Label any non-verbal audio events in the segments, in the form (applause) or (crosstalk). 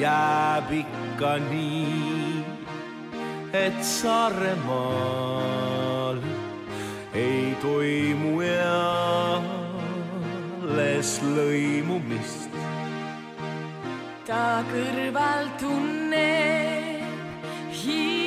jääb ikka nii, et Saaremaal ei toimu alles lõimumist. ta kõrval tunneb Hiiumaa,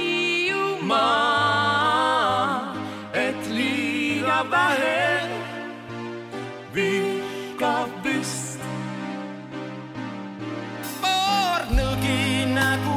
not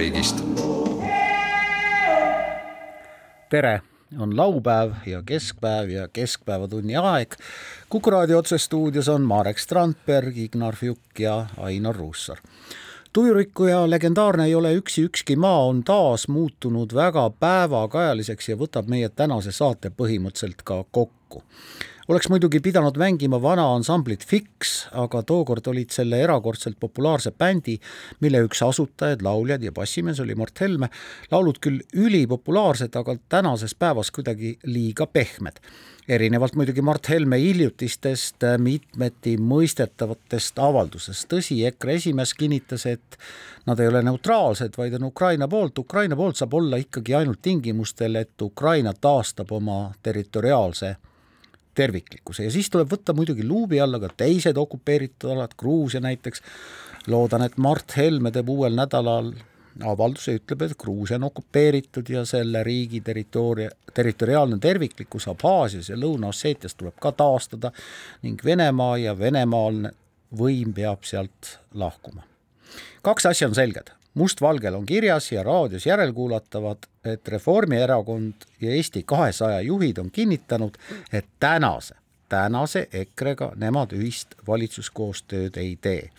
koduvabariigist. tere, on laupäev ja keskpäev ja keskpäevatunni aeg. kuku raadio otsestuudios on Marek Strandberg, Ignar Fjuk ja Ainar Ruussaar. tujurikkuja legendaarne ei ole üksi ükski maa on taas muutunud väga päevakajaliseks ja võtab meie tänase saate põhimõtteliselt ka kokku oleks muidugi pidanud mängima vana ansamblit Fix, aga tookord olid selle erakordselt populaarse bändi, mille üks asutajaid, lauljad ja bassimees oli Mart Helme, laulud küll ülipopulaarsed, aga tänases päevas kuidagi liiga pehmed. erinevalt muidugi Mart Helme hiljutistest mitmeti mõistetavatest avaldusest. tõsi, EKRE esimees kinnitas, et nad ei ole neutraalsed, vaid on Ukraina poolt. Ukraina poolt saab olla ikkagi ainult tingimustel, et Ukraina taastab oma territoriaalse terviklikkuse. Ja siis tuleb võtta muidugi luubi alla ka teised okupeeritud alad, Gruusia näiteks, loodan, et Mart Helme teeb uuel nädalal avalduse, ütleb, et Gruusia on okupeeritud ja selle riigi territoori-, territoriaalne terviklikkus Abhaasias ja Lõuna-Osseetias tuleb ka taastada ning Venemaa ja venemaalne võim peab sealt lahkuma. kaks asja on selged, mustvalgel on kirjas ja raadios järelkuulatavad, et Reformierakond ja Eesti kahesaja juhid on kinnitanud, et tänase, tänase EKRE-ga nemad ühist valitsuskoostööd ei tee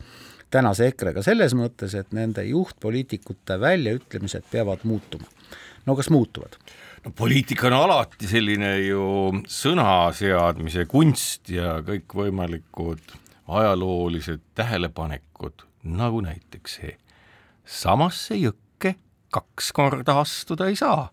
tänase EKRE-ga selles mõttes, et nende juhtpoliitikute väljaütlemised peavad muutuma. no kas muutuvad? no poliitika on alati selline ju sõnaseadmise kunst ja kõikvõimalikud ajaloolised tähelepanekud, nagu näiteks see, samasse jõkke kaks korda astuda ei saa.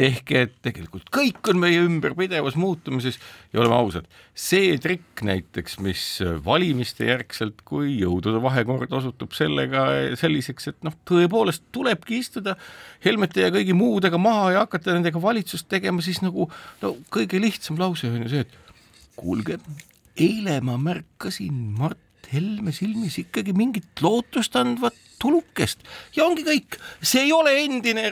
Ehk et tegelikult kõik on meie ümber pidevas muutumises ja oleme ausad, see trikk näiteks, mis valimiste järgselt, kui jõudude vahekord osutub sellega selliseks, et noh, tõepoolest tulebki istuda Helmete ja kõigi muudega maha ja hakata nendega valitsust tegema, siis nagu no kõige lihtsam lause on ju see, et kuulge, eile ma märkasin Mart Helme silmis ikkagi mingit lootustandvat tulukest. Ja ongi kõik, see ei ole endine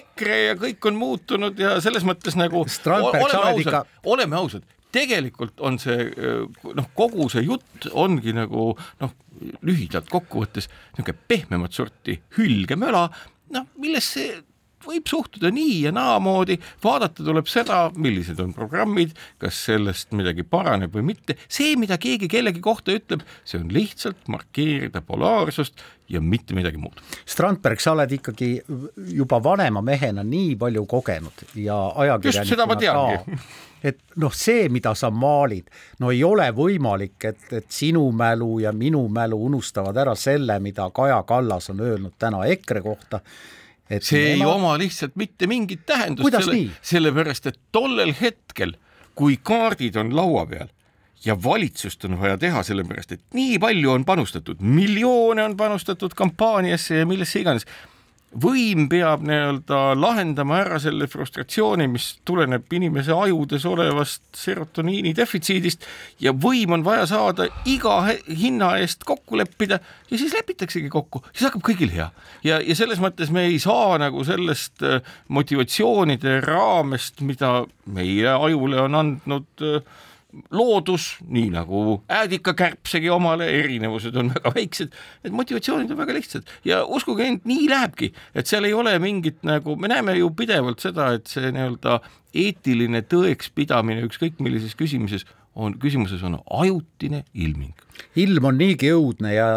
EKRE ja kõik on muutunud ja selles mõttes nagu Strandberg, oled ikka oleme ausad, tegelikult on see noh, kogu see jutt ongi nagu noh, lühidalt kokkuvõttes niisugune pehmemat sorti hülgemöla, noh, millesse võib suhtuda nii ja naamoodi, vaadata tuleb seda, millised on programmid, kas sellest midagi paraneb või mitte, see, mida keegi kellegi kohta ütleb, see on lihtsalt markeerida polaarsust ja mitte midagi muud. Strandberg, sa oled ikkagi juba vanema mehena nii palju kogenud ja ma teangi. et noh, see, mida sa maalid, no ei ole võimalik, et, et sinu mälu ja minu mälu unustavad ära selle, mida Kaja Kallas on öelnud täna EKRE kohta see ei oma lihtsalt mitte mingit tähendust, selle, sellepärast et tollel hetkel, kui kaardid on laua peal ja valitsust on vaja teha, sellepärast et nii palju on panustatud, miljoone on panustatud kampaaniasse ja millesse iganes võim peab nii-öelda lahendama ära selle frustratsiooni, mis tuleneb inimese ajudes olevast serotoniini defitsiidist ja võim on vaja saada iga hinna eest kokku leppida ja siis lepitaksegi kokku, siis hakkab kõigil hea. ja, ja selles mõttes me ei saa nagu sellest äh, motivatsioonide raamest, mida meie ajule on andnud äh, loodus, nii nagu äädikakärbsegi omale, erinevused on väga väiksed, need motivatsioonid on väga lihtsad ja uskuge mind, nii lähebki, et seal ei ole mingit nagu, me näeme ju pidevalt seda, et see nii-öelda eetiline tõekspidamine ükskõik millises küsimuses on, küsimuses on ajutine ilming. ilm on niigi õudne ja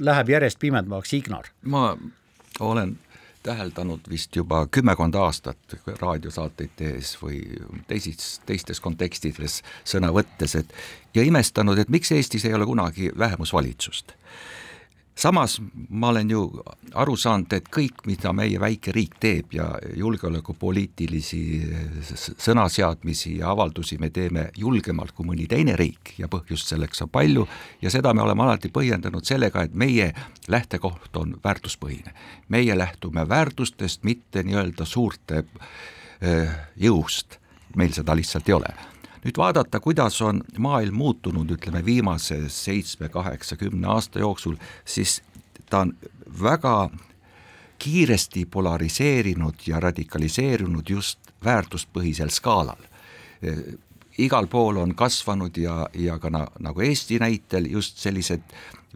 läheb järjest pimedamaks, Ignar. ma olen täheldanud vist juba kümmekond aastat raadiosaateid tehes või teisis, teistes kontekstides sõna võttes, et ja imestanud, et miks Eestis ei ole kunagi vähemusvalitsust samas ma olen ju aru saanud, et kõik, mida meie väike riik teeb ja julgeolekupoliitilisi sõnaseadmisi ja avaldusi me teeme julgemalt kui mõni teine riik ja põhjust selleks on palju ja seda me oleme alati põhjendanud sellega, et meie lähtekoht on väärtuspõhine. meie lähtume väärtustest, mitte nii-öelda suurte eh, jõust, meil seda lihtsalt ei ole nüüd vaadata, kuidas on maailm muutunud, ütleme viimase seitsme, kaheksa, kümne aasta jooksul, siis ta on väga kiiresti polariseerinud ja radikaliseerunud just väärtuspõhisel skaalal. igal pool on kasvanud ja, ja ka na, nagu Eesti näitel just sellised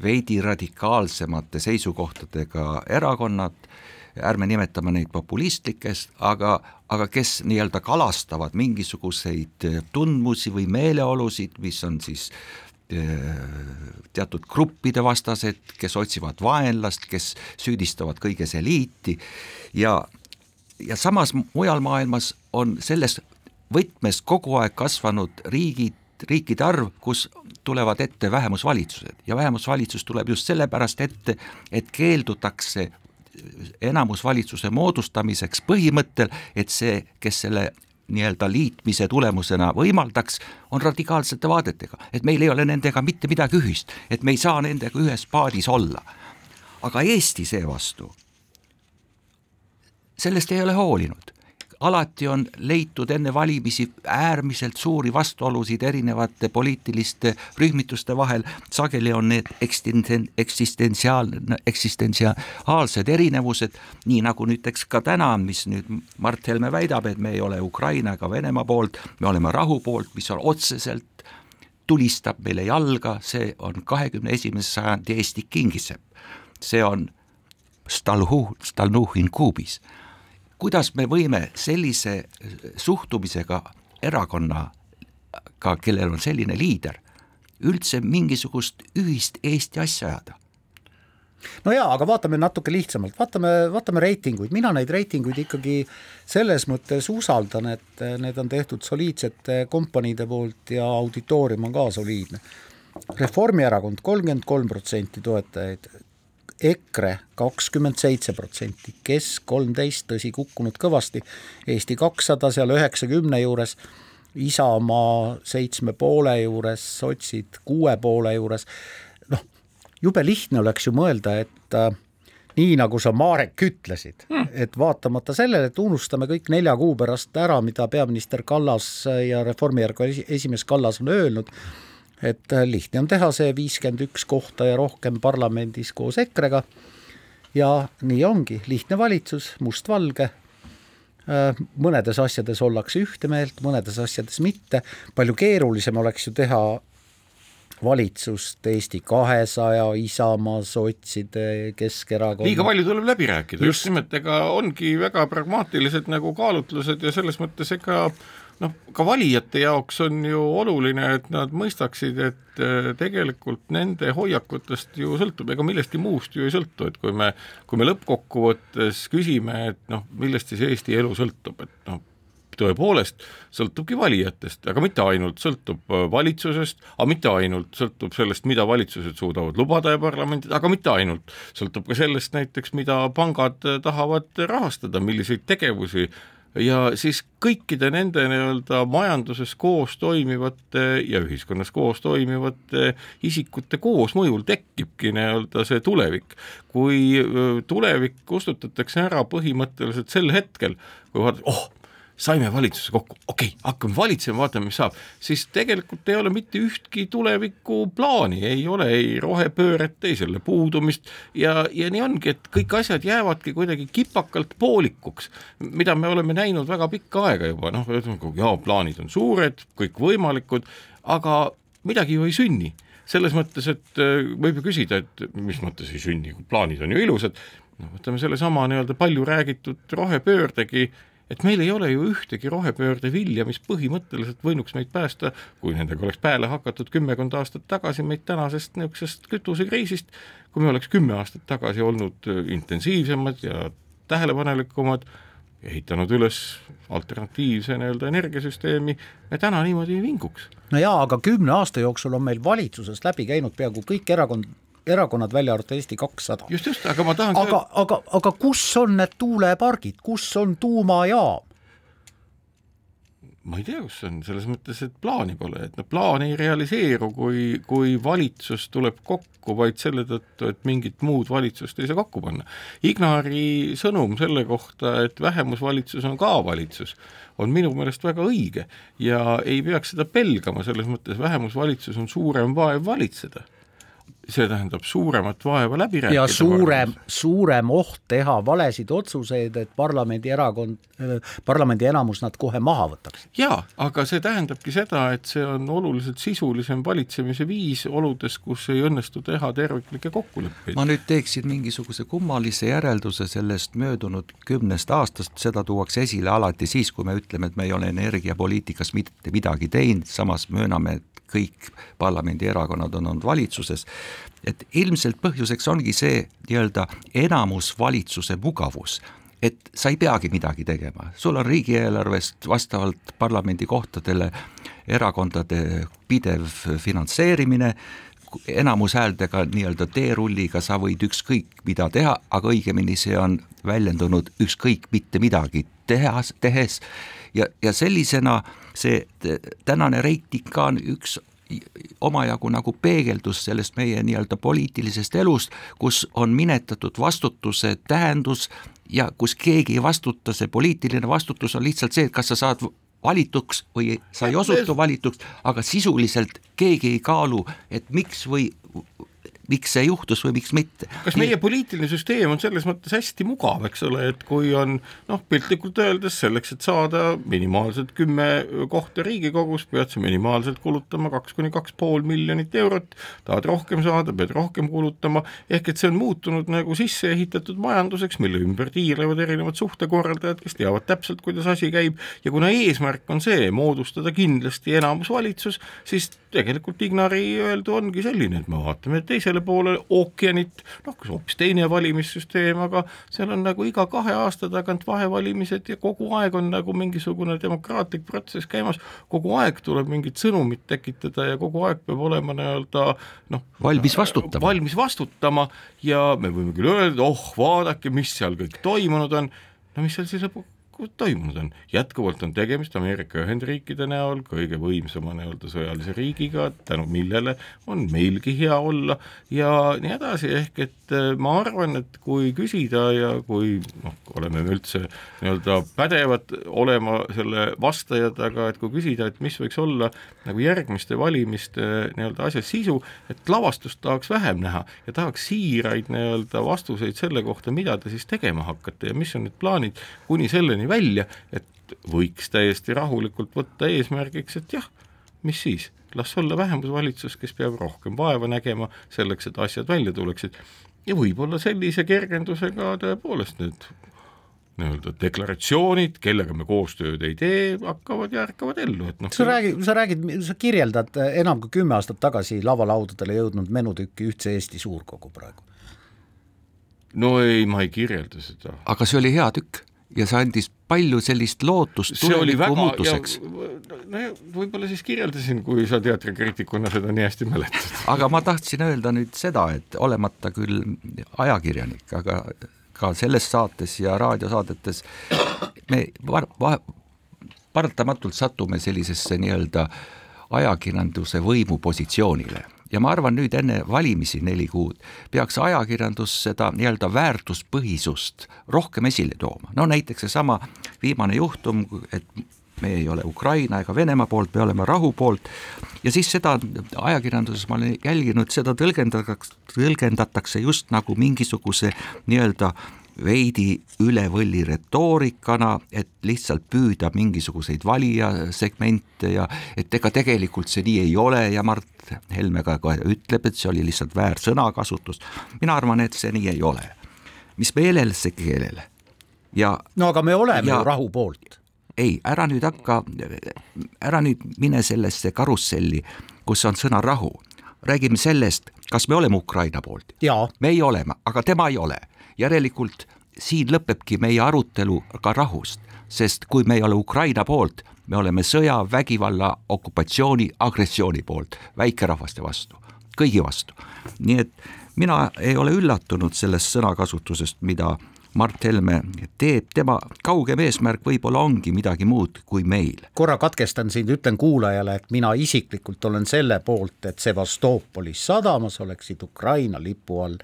veidi radikaalsemate seisukohtadega erakonnad. Ärme nimetame neid populistlikest, aga, aga kes nii-öelda kalastavad mingisuguseid eh, tundmusi või meeleolusid, mis on siis eh, teatud gruppide vastased, kes otsivad vaenlast, kes süüdistavad kõiges eliiti. Ja, ja samas mujal maailmas on selles võtmes kogu aeg kasvanud riigid, riikide arv, kus tulevad ette vähemusvalitsused. Ja vähemusvalitsus tuleb just sellepärast ette, et keeldutakse enamusvalitsuse moodustamiseks põhimõttel, et see, kes selle nii-öelda liitmise tulemusena võimaldaks, on radikaalsete vaadetega, et meil ei ole nendega mitte midagi ühist, et me ei saa nendega ühes paadis olla. aga Eesti seevastu sellest ei ole hoolinud alati on leitud enne valimisi äärmiselt suuri vastuolusid erinevate poliitiliste rühmituste vahel, sageli on need eksisten-, eksistentsiaalne, eksistentsiaalsed erinevused, nii nagu näiteks ka täna, mis nüüd Mart Helme väidab, et me ei ole Ukraina ega Venemaa poolt, me oleme rahu poolt, mis on otseselt tulistab meile jalga, see on kahekümne esimese sajandi Eesti kingisepp. see on Stalhu, Stalnuhhin kuubis. Kuidas me võime sellise suhtumisega erakonnaga, kellel on selline liider, üldse mingisugust ühist Eesti asja ajada? no jaa, aga vaatame natuke lihtsamalt, vaatame, vaatame reitinguid, mina neid reitinguid ikkagi selles mõttes usaldan, et need on tehtud soliidsete kompaniide poolt ja auditoorium on ka soliidne. Reformierakond kolmkümmend kolm protsenti toetajaid, EKRE kakskümmend seitse protsenti, Kesk kolmteist, tõsi, kukkunud kõvasti, Eesti kakssada seal üheksakümne juures, Isamaa seitsme poole juures, sotsid kuue poole juures, noh, jube lihtne oleks ju mõelda, et äh, nii nagu sa, Marek, ütlesid hmm., et vaatamata sellele, et unustame kõik nelja kuu pärast ära, mida peaminister Kallas ja Reformierakonna esimees Kallas on öelnud, et äh, lihtne on teha see viiskümmend üks kohta ja rohkem parlamendis koos EKRE-ga. Ja nii ongi, lihtne valitsus, mustvalge, äh, mõnedes asjades ollakse ühte meelt, mõnedes asjades mitte, palju keerulisem oleks ju teha valitsust Eesti kahesaja, Isamaa, sotside, Keskerakonna. liiga palju tuleb läbi rääkida, just nimelt, ega ongi väga pragmaatilised nagu kaalutlused ja selles mõttes ega noh, ka valijate jaoks on ju oluline, et nad mõistaksid, et äh, tegelikult nende hoiakutest ju sõltub, ega millestki muust ju ei sõltu, et kui me, kui me lõppkokkuvõttes küsime, et noh, millest siis Eesti elu sõltub, et noh, tõepoolest sõltubki valijatest, aga mitte ainult, sõltub äh, valitsusest, aga mitte ainult, sõltub sellest, mida valitsused suudavad lubada ja parlamendid, aga mitte ainult, sõltub ka sellest näiteks, mida pangad äh, tahavad rahastada, milliseid tegevusi ja siis kõikide nende nii-öelda majanduses koos toimivate ja ühiskonnas koos toimivate isikute koosmõjul tekibki nii-öelda see tulevik. kui tulevik kustutatakse ära põhimõtteliselt sel hetkel, kui vaatad, oh, saime valitsuse kokku, okei okay,, hakkame valitsema, vaatame, mis saab, siis tegelikult ei ole mitte ühtki tulevikuplaani, ei ole ei rohepööret, ei selle puudumist. Ja, ja nii ongi, et kõik asjad jäävadki kuidagi kipakalt poolikuks, mida me oleme näinud väga pikka aega juba, noh, jaa, plaanid on suured, kõikvõimalikud, aga midagi ju ei sünni. Selles mõttes, et äh, võib ju küsida, et mis mõttes ei sünni, plaanid on ju ilusad, no võtame sellesama nii-öelda palju räägitud rohepöördegi et meil ei ole ju ühtegi rohepöörde vilja, mis põhimõtteliselt võinuks meid päästa, kui nendega oleks peale hakatud kümmekond aastat tagasi meid tänasest niisugusest kütusekriisist, kui me oleks kümme aastat tagasi olnud intensiivsemad ja tähelepanelikumad, ehitanud üles alternatiivse nii-öelda energiasüsteemi, me täna niimoodi ei vinguks. no jaa, aga kümne aasta jooksul on meil valitsusest läbi käinud peaaegu kõik erakond, erakonnad, välja arvatud Eesti kakssada. just, just, aga ma tahan aga, aga, aga kus on need tuulepargid, kus on tuumajaam? ma ei tea, kus see on, selles mõttes, et plaani pole, et noh, plaan ei realiseeru, kui, kui valitsus tuleb kokku vaid selle tõttu, et mingit muud valitsust ei saa kokku panna. Ignari sõnum selle kohta, et vähemusvalitsus on ka valitsus, on minu meelest väga õige ja ei peaks seda pelgama, selles mõttes vähemusvalitsus on suurem vaev valitseda see tähendab suuremat vaeva läbi rääkida. ja suurem, suurem oht teha valesid otsuseid, et parlamendierakond, parlamendi enamus nad kohe maha võtaks. jaa, aga see tähendabki seda, et see on oluliselt sisulisem valitsemise viis oludes, kus ei õnnestu teha terviklikke kokkuleppeid. ma nüüd teeksin mingisuguse kummalise järelduse sellest möödunud kümnest aastast, seda tuuakse esile alati siis, kui me ütleme, et me ei ole energiapoliitikas mitte midagi teinud, samas mööname, et kõik parlamendierakonnad on olnud valitsuses, et ilmselt põhjuseks ongi see nii-öelda enamusvalitsuse mugavus et sa ei peagi midagi tegema, sul on riigieelarvest vastavalt parlamendikohtadele erakondade pidev finantseerimine, enamushääldega nii-öelda teerulliga sa võid ükskõik mida teha, aga õigemini see on väljendunud ükskõik mitte midagi teha, tehes. Ja, ja sellisena see tänane reiting ka on üks omajagu nagu peegeldus sellest meie nii-öelda poliitilisest elust, kus on minetatud vastutuse tähendus ja kus keegi ei vastuta, see poliitiline vastutus on lihtsalt see, et kas sa saad valituks või sa ei osutu valituks, aga sisuliselt keegi ei kaalu, et miks või miks see juhtus või miks mitte. kas meie poliitiline süsteem on selles mõttes hästi mugav, eks ole, et kui on noh, piltlikult öeldes selleks, et saada minimaalselt kümme kohta Riigikogus, pead sa minimaalselt kulutama kaks kuni kaks pool miljonit eurot, tahad rohkem saada, pead rohkem kulutama, ehk et see on muutunud nagu sisse ehitatud majanduseks, mille ümber tiirlevad erinevad suhtekorraldajad, kes teavad täpselt, kuidas asi käib. Ja kuna eesmärk on see, moodustada kindlasti enamusvalitsus, siis tegelikult Ignari öeldu ongi selline, et me vaatame teisele poole ookeanit, noh, hoopis teine valimissüsteem, aga seal on nagu iga kahe aasta tagant vahevalimised ja kogu aeg on nagu mingisugune demokraatlik protsess käimas, kogu aeg tuleb mingit sõnumit tekitada ja kogu aeg peab olema nii-öelda noh, valmis vastutama. valmis vastutama. Ja me võime küll öelda, oh vaadake, mis seal kõik toimunud on, no mis seal siis lõpuks toimunud on, jätkuvalt on tegemist Ameerika Ühendriikide näol kõige võimsama nii-öelda sõjalise riigiga, tänu millele on meilgi hea olla ja nii edasi, ehk et äh, ma arvan, et kui küsida ja kui noh, oleme me üldse nii-öelda pädevad olema selle vastajad, aga et kui küsida, et mis võiks olla nagu järgmiste valimiste nii-öelda asja sisu, et lavastust tahaks vähem näha ja tahaks siiraid nii-öelda vastuseid selle kohta, mida te siis tegema hakkate ja mis on need plaanid kuni selleni välja, et võiks täiesti rahulikult võtta eesmärgiks, et jah, mis siis, las olla vähemusvalitsus, kes peab rohkem vaeva nägema selleks, et asjad välja tuleksid. ja võib-olla sellise kergendusega tõepoolest need nii-öelda deklaratsioonid, kellega me koostööd ei tee, hakkavad ja ärkavad ellu, et noh sa räägid, sa räägid, sa kirjeldad enam kui kümme aastat tagasi lavalaudadele jõudnud menutükki Ühtse Eesti Suurkogu praegu. no ei, ma ei kirjelda seda. aga see oli hea tükk ja see andis palju sellist lootust tuleviku muutuseks. no võib-olla siis kirjeldasin, kui sa teatrikriitikuna seda nii hästi mäletad. (laughs) aga ma tahtsin öelda nüüd seda, et olemata küll ajakirjanik, aga ka selles saates ja raadiosaadetes me var, va, paratamatult satume sellisesse nii-öelda ajakirjanduse võimupositsioonile ja ma arvan, nüüd enne valimisi neli kuud peaks ajakirjandus seda nii-öelda väärtuspõhisust rohkem esile tooma, no näiteks seesama viimane juhtum, et me ei ole Ukraina ega Venemaa poolt, me oleme rahu poolt. Ja siis seda ajakirjanduses ma olen jälginud, seda tõlgendatakse, tõlgendatakse just nagu mingisuguse nii-öelda veidi üle võlli retoorikana, et lihtsalt püüda mingisuguseid valijasegmente ja et ega tegelikult see nii ei ole ja Mart Helme ka kohe ütleb, et see oli lihtsalt väär sõnakasutus. mina arvan, et see nii ei ole. mis meelel, see keelel. ja no aga me oleme ja, ju rahu poolt. ei, ära nüüd hakka, ära nüüd mine sellesse karusselli, kus on sõna rahu. räägime sellest, kas me oleme Ukraina poolt. meie oleme, aga tema ei ole järelikult siin lõpebki meie arutelu ka rahust, sest kui me ei ole Ukraina poolt, me oleme sõja, vägivalla, okupatsiooni, agressiooni poolt väikerahvaste vastu, kõigi vastu. nii et mina ei ole üllatunud sellest sõnakasutusest, mida Mart Helme teeb, tema kaugem eesmärk võib-olla ongi midagi muud kui meil. korra katkestan sind, ütlen kuulajale, et mina isiklikult olen selle poolt, et Sevastoopolis sadamas oleksid Ukraina lipu all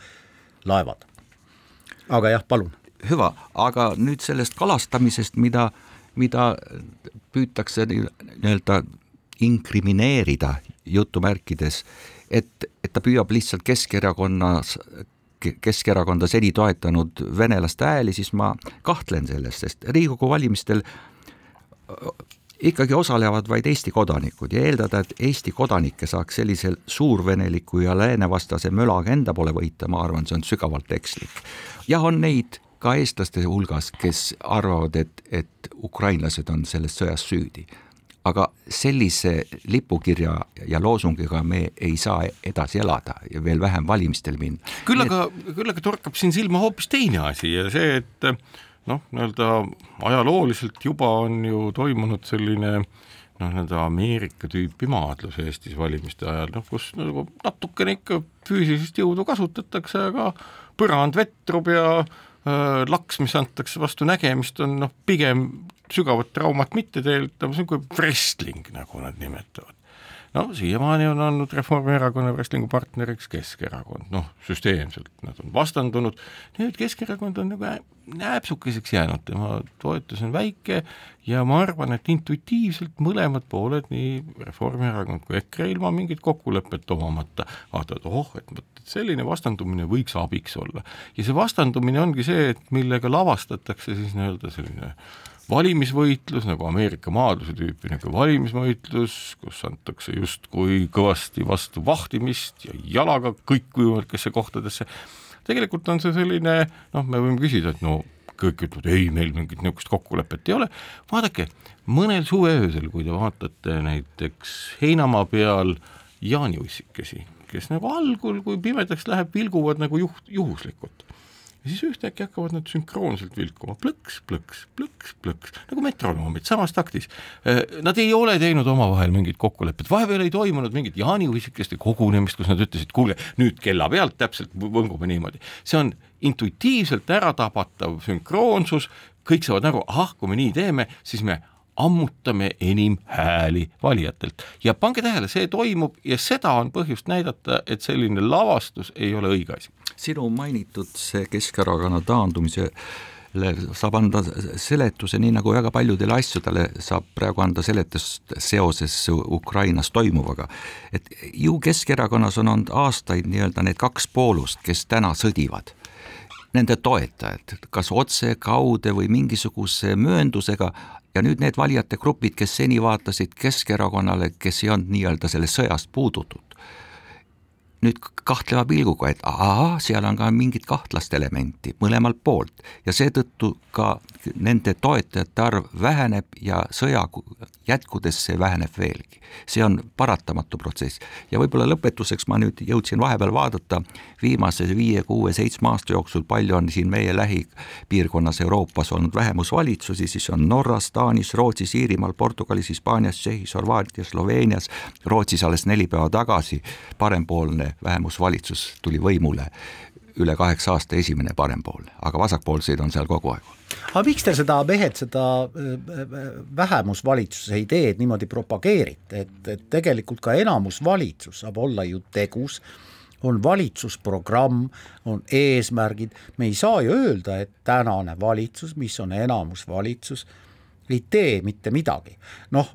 laevad aga jah, palun. hüva, aga nüüd sellest kalastamisest, mida, mida püütakse nii-öelda inkrimineerida jutumärkides, et, et ta püüab lihtsalt Keskerakonnas Keskerakonda seni toetanud venelaste hääli, siis ma kahtlen selles, sest Riigikogu valimistel ikkagi osalevad vaid Eesti kodanikud ja eeldada, et Eesti kodanikke saaks sellisel suurveneliku ja läänevastase mölaga enda poole võita, ma arvan, see on sügavalt ekslik jah, on neid ka eestlaste hulgas, kes arvavad, et, et ukrainlased on selles sõjas süüdi. aga sellise lipukirja ja loosungiga me ei saa edasi elada ja veel vähem valimistel minna. küll aga küll aga torkab siin silma hoopis teine asi ja see, et noh, nii-öelda ajalooliselt juba on ju toimunud selline noh, nii-öelda Ameerika tüüpi maadlus Eestis valimiste ajal, noh kus nagu natukene ikka füüsilist jõudu kasutatakse, aga põrand vetrub ja äh, laks, mis antakse vastu nägemist, on noh, pigem sügavat traumat mitte teelitav, see on kui wrestling, nagu nad nimetavad. No siiamaani on olnud Reformierakonna wrestling'u partneriks Keskerakond, noh süsteemselt nad on vastandunud, nüüd Keskerakond on nagu nääpsukeseks jäänud, tema toetus on väike ja ma arvan, et intuitiivselt mõlemad pooled, nii Reformierakond kui EKRE ilma mingit kokkulepet omamata vaatavad, oh, et vot selline vastandumine võiks abiks olla. ja see vastandumine ongi see, et millega lavastatakse siis nii-öelda selline valimisvõitlus nagu Ameerika maadluse tüüpi nagu valimisvõitlus, kus antakse justkui kõvasti vastu vahtimist ja jalaga kõikvõimalikesse kohtadesse. tegelikult on see selline noh, me võime küsida, et no kõik ütlevad, ei, meil mingit niisugust kokkulepet ei ole, vaadake, mõnel suveöösel, kui te vaatate näiteks heinamaa peal jaaniussikesi, kes nagu algul, kui pimedaks läheb, vilguvad nagu juht, juhuslikult ja siis ühtäkki hakkavad nad sünkroonselt vilkuma plõks, plõks, plõks, plõks, nagu metronoomid samas taktis. Nad ei ole teinud omavahel mingit kokkulepet, vahepeal ei toimunud mingit jaaniuisikeste kogunemist, kus nad ütlesid, kuulge, nüüd kella pealt täpselt võngume niimoodi. see on intuitiivselt äratabatav sünkroonsus, kõik saavad aru, ahah, kui me nii teeme, siis me ammutame enim hääli valijatelt ja pange tähele, see toimub ja seda on põhjust näidata, et selline lavastus ei ole õige asi. Sinu mainitud see Keskerakonna taandumise saab anda seletuse, nii nagu väga paljudele asjadele saab praegu anda seletust seoses Ukrainas toimuvaga. et ju Keskerakonnas on olnud aastaid nii-öelda need kaks poolust, kes täna sõdivad nende toetajad, kas otse, kaude või mingisuguse mööndusega, ja nüüd need valijate grupid, kes seni vaatasid Keskerakonnale, kes ei olnud nii-öelda sellest sõjast puudutud, nüüd kahtleva pilguga, et aa, seal on ka mingit kahtlast elementi mõlemalt poolt. Ja seetõttu ka nende toetajate arv väheneb ja sõja jätkudes see väheneb veelgi. see on paratamatu protsess. Ja võib-olla lõpetuseks ma nüüd jõudsin vahepeal vaadata viimase viie, kuue, seitsme aasta jooksul, palju on siin meie lähipiirkonnas Euroopas olnud vähemusvalitsusi, siis on Norras, Taanis, Rootsis, Iirimaal, Portugalis, Hispaanias, Tšehhis, Horvaatias, Sloveenias, Rootsis alles neli päeva tagasi parempoolne vähemusvalitsus tuli võimule üle kaheksa aasta esimene parempoolne, aga vasakpoolseid on seal kogu aeg aga miks te seda, mehed, seda vähemusvalitsuse ideed niimoodi propageerite, et, et tegelikult ka enamusvalitsus saab olla ju tegus, on valitsusprogramm, on eesmärgid, me ei saa ju öelda, et tänane valitsus, mis on enamusvalitsus, ei tee mitte midagi. noh,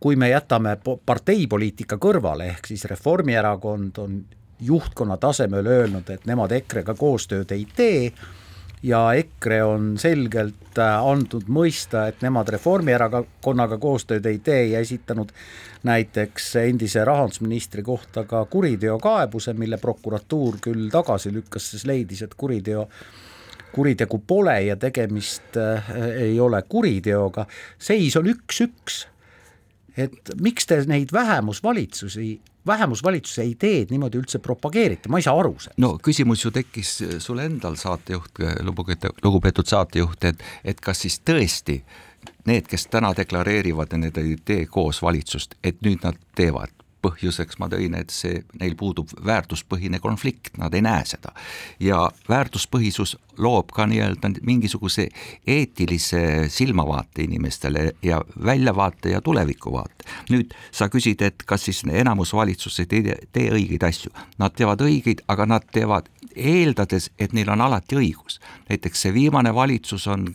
kui me jätame parteipoliitika kõrvale, ehk siis Reformierakond on juhtkonna tasemel öelnud, et nemad EKRE-ga koostööd ei tee ja EKRE on selgelt äh, andnud mõista, et nemad Reformierakonnaga koostööd ei tee ja esitanud näiteks endise rahandusministri kohta ka kuriteokaebuse, mille prokuratuur küll tagasi lükkas, sest leidis, et kuriteo kuritegu pole ja tegemist äh, ei ole kuriteoga, seis on üks-üks. et miks te neid vähemusvalitsusi vähemusvalitsuse ideed niimoodi üldse propageerite, ma ei saa aru sellest. no küsimus ju tekkis sul endal, saatejuht, lugupeetud, lugupeetud saatejuht, et, et kas siis tõesti need, kes täna deklareerivad, need ei tee koos valitsust, et nüüd nad teevad põhjuseks ma tõin, et see, neil puudub väärtuspõhine konflikt, nad ei näe seda. ja väärtuspõhisus loob ka nii-öelda mingisuguse eetilise silmavaate inimestele ja väljavaate ja tulevikuvaate. nüüd sa küsid, et kas siis enamus valitsus ei tee, tee õigeid asju. Nad teevad õigeid, aga nad teevad eeldades, et neil on alati õigus. näiteks see viimane valitsus on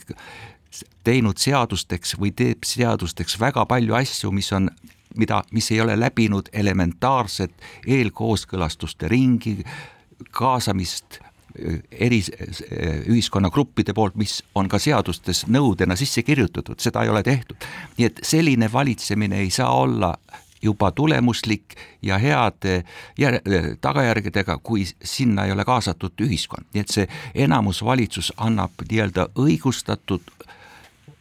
teinud seadusteks või teeb seadusteks väga palju asju, mis on mida, mis ei ole läbinud elementaarset eelkooskõlastuste ringi, kaasamist eri ühiskonnagruppide poolt, mis on ka seadustes nõudena sisse kirjutatud, seda ei ole tehtud. nii et selline valitsemine ei saa olla juba tulemuslik ja heade jär-, tagajärgedega, kui sinna ei ole kaasatud ühiskond, nii et see enamusvalitsus annab nii-öelda õigustatud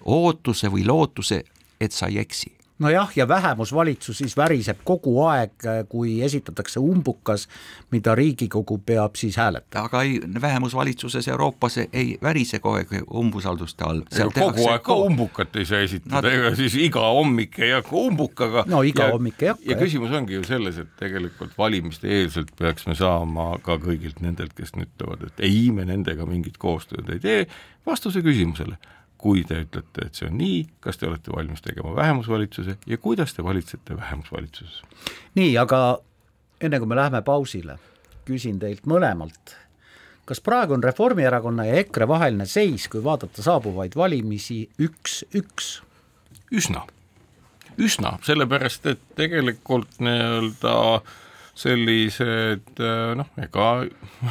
ootuse või lootuse, et sa ei eksi nojah, ja vähemusvalitsus siis väriseb kogu aeg, kui esitatakse umbukas, mida Riigikogu peab siis hääletama. aga ei, vähemusvalitsuses Euroopas ei värise kogu aeg umbusalduste all. kogu aeg ka umbukat ei saa esitada Nad..., ega siis iga hommik ei hakka umbukaga. no iga ja, hommik ei hakka. ja küsimus ongi ju selles, et tegelikult valimiste eelselt peaks me saama ka kõigilt nendelt, kes nüüd ütlevad, et ei, me nendega mingit koostööd ei tee, vastuse küsimusele kui te ütlete, et see on nii, kas te olete valmis tegema vähemusvalitsuse ja kuidas te valitsete vähemusvalitsuses? nii, aga enne kui me läheme pausile, küsin teilt mõlemalt, kas praegu on Reformierakonna ja EKRE vaheline seis, kui vaadata saabuvaid valimisi, üks-üks? üsna, üsna, sellepärast et tegelikult nii-öelda sellised noh, ega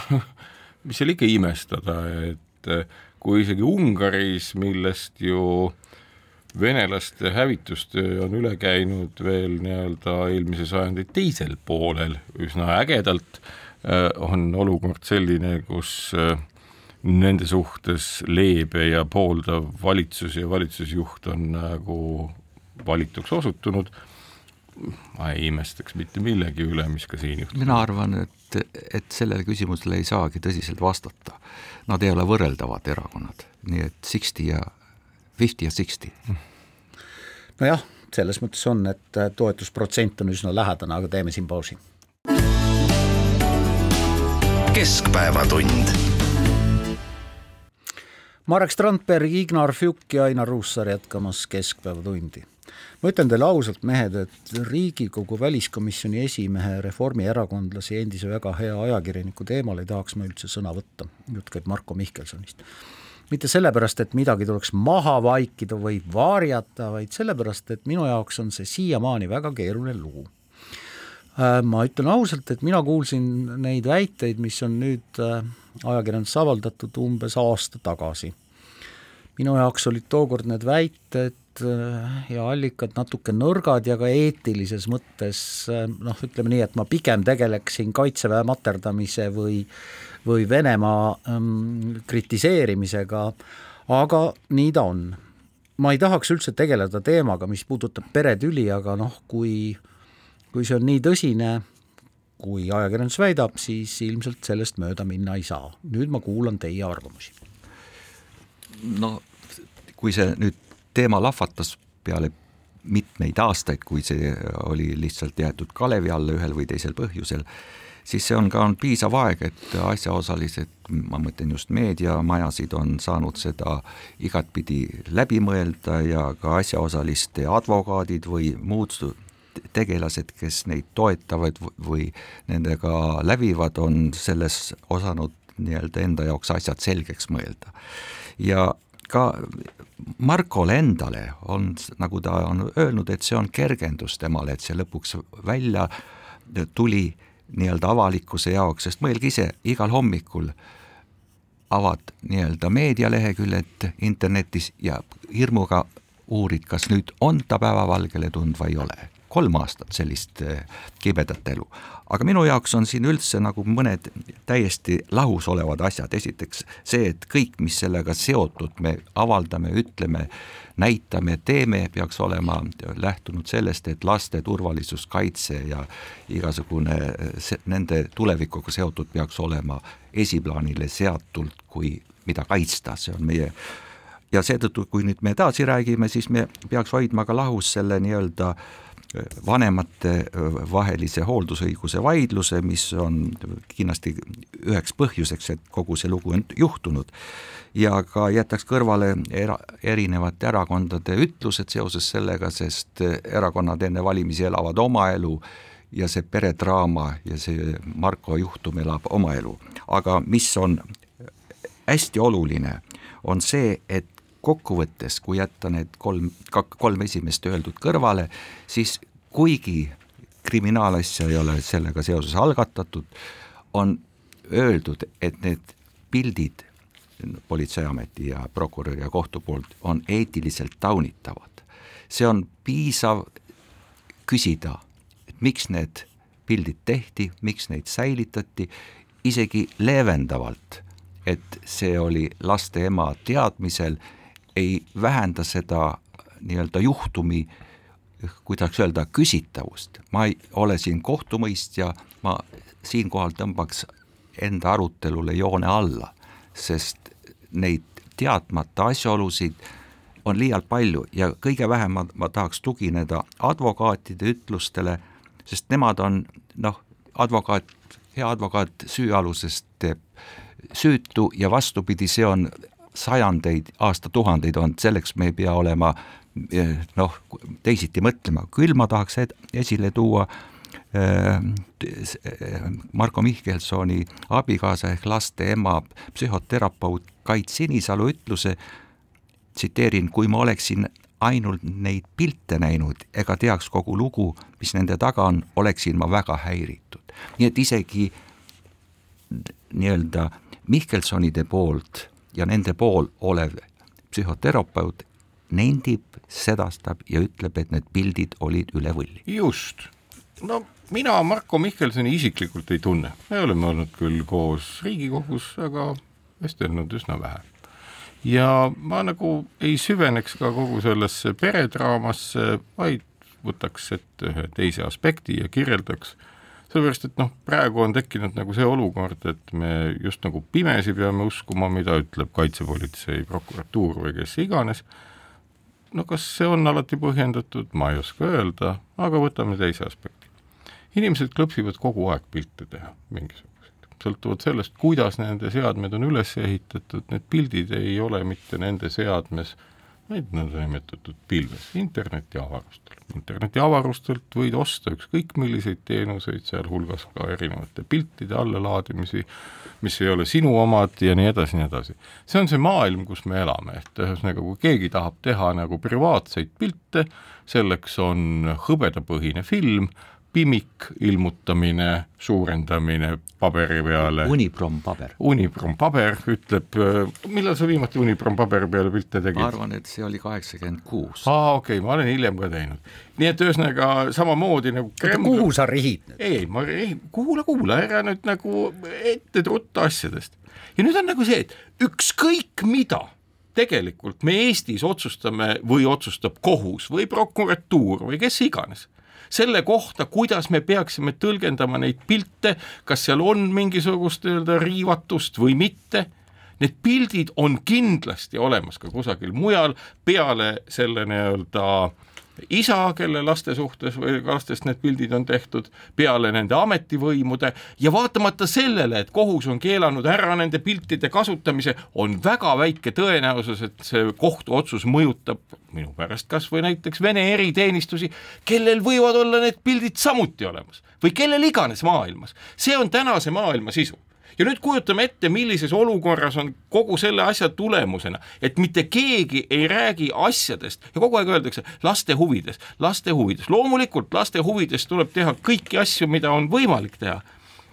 (laughs) mis seal ikka imestada, et kui isegi Ungaris, millest ju venelaste hävitustöö on üle käinud veel nii-öelda eelmise sajandi teisel poolel üsna ägedalt, on olukord selline, kus nende suhtes leebe ja pooldav valitsus ja valitsusjuht on nagu valituks osutunud, ma ei imestaks mitte millegi üle, mis ka siin juhtub. mina arvan, et, et sellele küsimusele ei saagi tõsiselt vastata. Nad ei ole võrreldavad erakonnad, nii et sixty ja fifty ja sixty. nojah, selles mõttes on, et toetusprotsent on üsna lähedane, aga teeme siin pausi. keskpäevatund Marek Strandberg, Ignar Fjuk ja Ainar Ruussaar jätkamas Keskpäevatundi. Ma ütlen teile ausalt, mehed, et Riigikogu väliskomisjoni esimehe reformierakondlase ja endise väga hea ajakirjaniku teemal ei tahaks ma üldse sõna võtta, jutt käib Marko Mihkelsonist. mitte sellepärast, et midagi tuleks maha vaikida või varjata, vaid sellepärast, et minu jaoks on see siiamaani väga keeruline lugu ma ütlen ausalt, et mina kuulsin neid väiteid, mis on nüüd ajakirjanduses avaldatud umbes aasta tagasi. minu jaoks olid tookord need väited ja allikad natuke nõrgad ja ka eetilises mõttes noh, ütleme nii, et ma pigem tegeleksin Kaitseväe materdamise või või Venemaa ähm, kritiseerimisega, aga nii ta on. ma ei tahaks üldse tegeleda teemaga, mis puudutab peretüli, aga noh, kui kui see on nii tõsine, kui ajakirjandus väidab, siis ilmselt sellest mööda minna ei saa. nüüd ma kuulan teie arvamusi. no kui see nüüd teema lahvatas peale mitmeid aastaid, kui see oli lihtsalt jäetud kalevi alla ühel või teisel põhjusel, siis see on ka on piisav aeg, et asjaosalised, ma mõtlen just meediamajasid, on saanud seda igatpidi läbi mõelda ja ka asjaosaliste advokaadid või muud tegelased, kes neid toetavad või nendega lävivad, on selles osanud nii-öelda enda jaoks asjad selgeks mõelda. ja ka Markole endale on, nagu ta on öelnud, et see on kergendus temale, et see lõpuks välja tuli nii-öelda avalikkuse jaoks, sest mõelge ise, igal hommikul avad nii-öelda meedialeheküljed internetis ja hirmuga uurid, kas nüüd on ta päevavalgele tulnud või ei ole kolm aastat sellist eh, kibedat elu. aga minu jaoks on siin üldse nagu mõned täiesti lahus olevad asjad, esiteks see, et kõik, mis sellega seotud, me avaldame, ütleme, näitame, teeme, peaks olema lähtunud sellest, et laste turvalisus, kaitse ja igasugune see, nende tulevikuga seotud peaks olema esiplaanile seatult, kui mida kaitsta, see on meie ja seetõttu, kui nüüd me edasi räägime, siis me peaks hoidma ka lahus selle nii-öelda äh, vanemate vahelise hooldusõiguse vaidluse, mis on kindlasti üheks põhjuseks, et kogu see lugu on juhtunud. ja ka jätaks kõrvale era, erinevate erakondade ütlused seoses sellega, sest erakonnad enne valimisi elavad oma elu ja see peredraama ja see Marko juhtum elab oma elu. aga mis on hästi oluline, on see, et kokkuvõttes, kui jätta need kolm, kolm esimest öeldud kõrvale, siis kuigi kriminaalasja ei ole sellega seoses algatatud, on öeldud, et need pildid politseiameti ja prokuröri ja kohtu poolt on eetiliselt taunitavad. see on piisav küsida, et miks need pildid tehti, miks neid säilitati, isegi leevendavalt, et see oli laste ema teadmisel ei vähenda seda nii-öelda juhtumi, kuidas öelda, küsitavust. ma ei ole siin kohtumõistja, ma siinkohal tõmbaks enda arutelule joone alla, sest neid teadmata asjaolusid on liialt palju ja kõige vähem ma, ma tahaks tugineda advokaatide ütlustele, sest nemad on noh, advokaat, hea advokaat süüalusest teeb süütu ja vastupidi, see on sajandeid, aastatuhandeid olnud, selleks me ei pea olema eh, noh, teisiti mõtlema, küll ma tahaks esile tuua äh, Marko Mihkelsoni abikaasa ehk laste ema, psühhoterapeut Kait Sinisalu ütluse, tsiteerin, kui ma oleksin ainult neid pilte näinud ega teaks kogu lugu, mis nende taga on, oleksin ma väga häiritud. nii et isegi nii-öelda Mihkelsonide poolt ja nende pool olev psühhoterapeut nendib, sedastab ja ütleb, et need pildid olid üle võlli. just, no mina Marko Mihkelsoni isiklikult ei tunne, me oleme olnud küll koos Riigikogus, aga vestelnud üsna vähe. ja ma nagu ei süveneks ka kogu sellesse peredraamasse, vaid võtaks ette ühe teise aspekti ja kirjeldaks, sellepärast et noh, praegu on tekkinud nagu see olukord, et me just nagu pimesi peame uskuma, mida ütleb kaitsepolitsei, prokuratuur või kes iganes, no kas see on alati põhjendatud, ma ei oska öelda, aga võtame teise aspekti. inimesed klõpsivad kogu aeg pilte teha, mingisuguseid, sõltuvalt sellest, kuidas nende seadmed on üles ehitatud, need pildid ei ole mitte nende seadmes, vaid nõndanimetatud pilves, internetiavarustel. internetiavarustelt võid osta ükskõik milliseid teenuseid, sealhulgas ka erinevate piltide allalaadimisi, mis ei ole sinu omad ja nii edasi, nii edasi. see on see maailm, kus me elame, et ühesõnaga, kui keegi tahab teha nagu privaatseid pilte, selleks on hõbedapõhine film, pimik, ilmutamine, suurendamine paberi peale. Uniprom paber. Uniprom paber ütleb, millal sa viimati Uniprom paberi peale pilte tegid? ma arvan, et see oli kaheksakümmend kuus. aa, okei okay,, ma olen hiljem ka teinud. nii et ühesõnaga samamoodi nagu oota, kuhu sa rihid nüüd? ei, ma ei, kuula, kuula, ära nüüd nagu ette trutta asjadest. ja nüüd on nagu see, et ükskõik mida tegelikult me Eestis otsustame või otsustab kohus või prokuratuur või kes iganes selle kohta, kuidas me peaksime tõlgendama neid pilte, kas seal on mingisugust nii-öelda riivatust või mitte, need pildid on kindlasti olemas ka kusagil mujal peale selle nii-öelda isa, kelle laste suhtes või lastest need pildid on tehtud, peale nende ametivõimude ja vaatamata sellele, et kohus on keelanud ära nende piltide kasutamise, on väga väike tõenäosus, et see kohtuotsus mõjutab minu pärast kas või näiteks Vene eriteenistusi, kellel võivad olla need pildid samuti olemas või kellel iganes maailmas. see on tänase maailma sisu ja nüüd kujutame ette, millises olukorras on kogu selle asja tulemusena, et mitte keegi ei räägi asjadest. Ja kogu aeg öeldakse laste huvides, laste huvides, loomulikult laste huvides tuleb teha kõiki asju, mida on võimalik teha.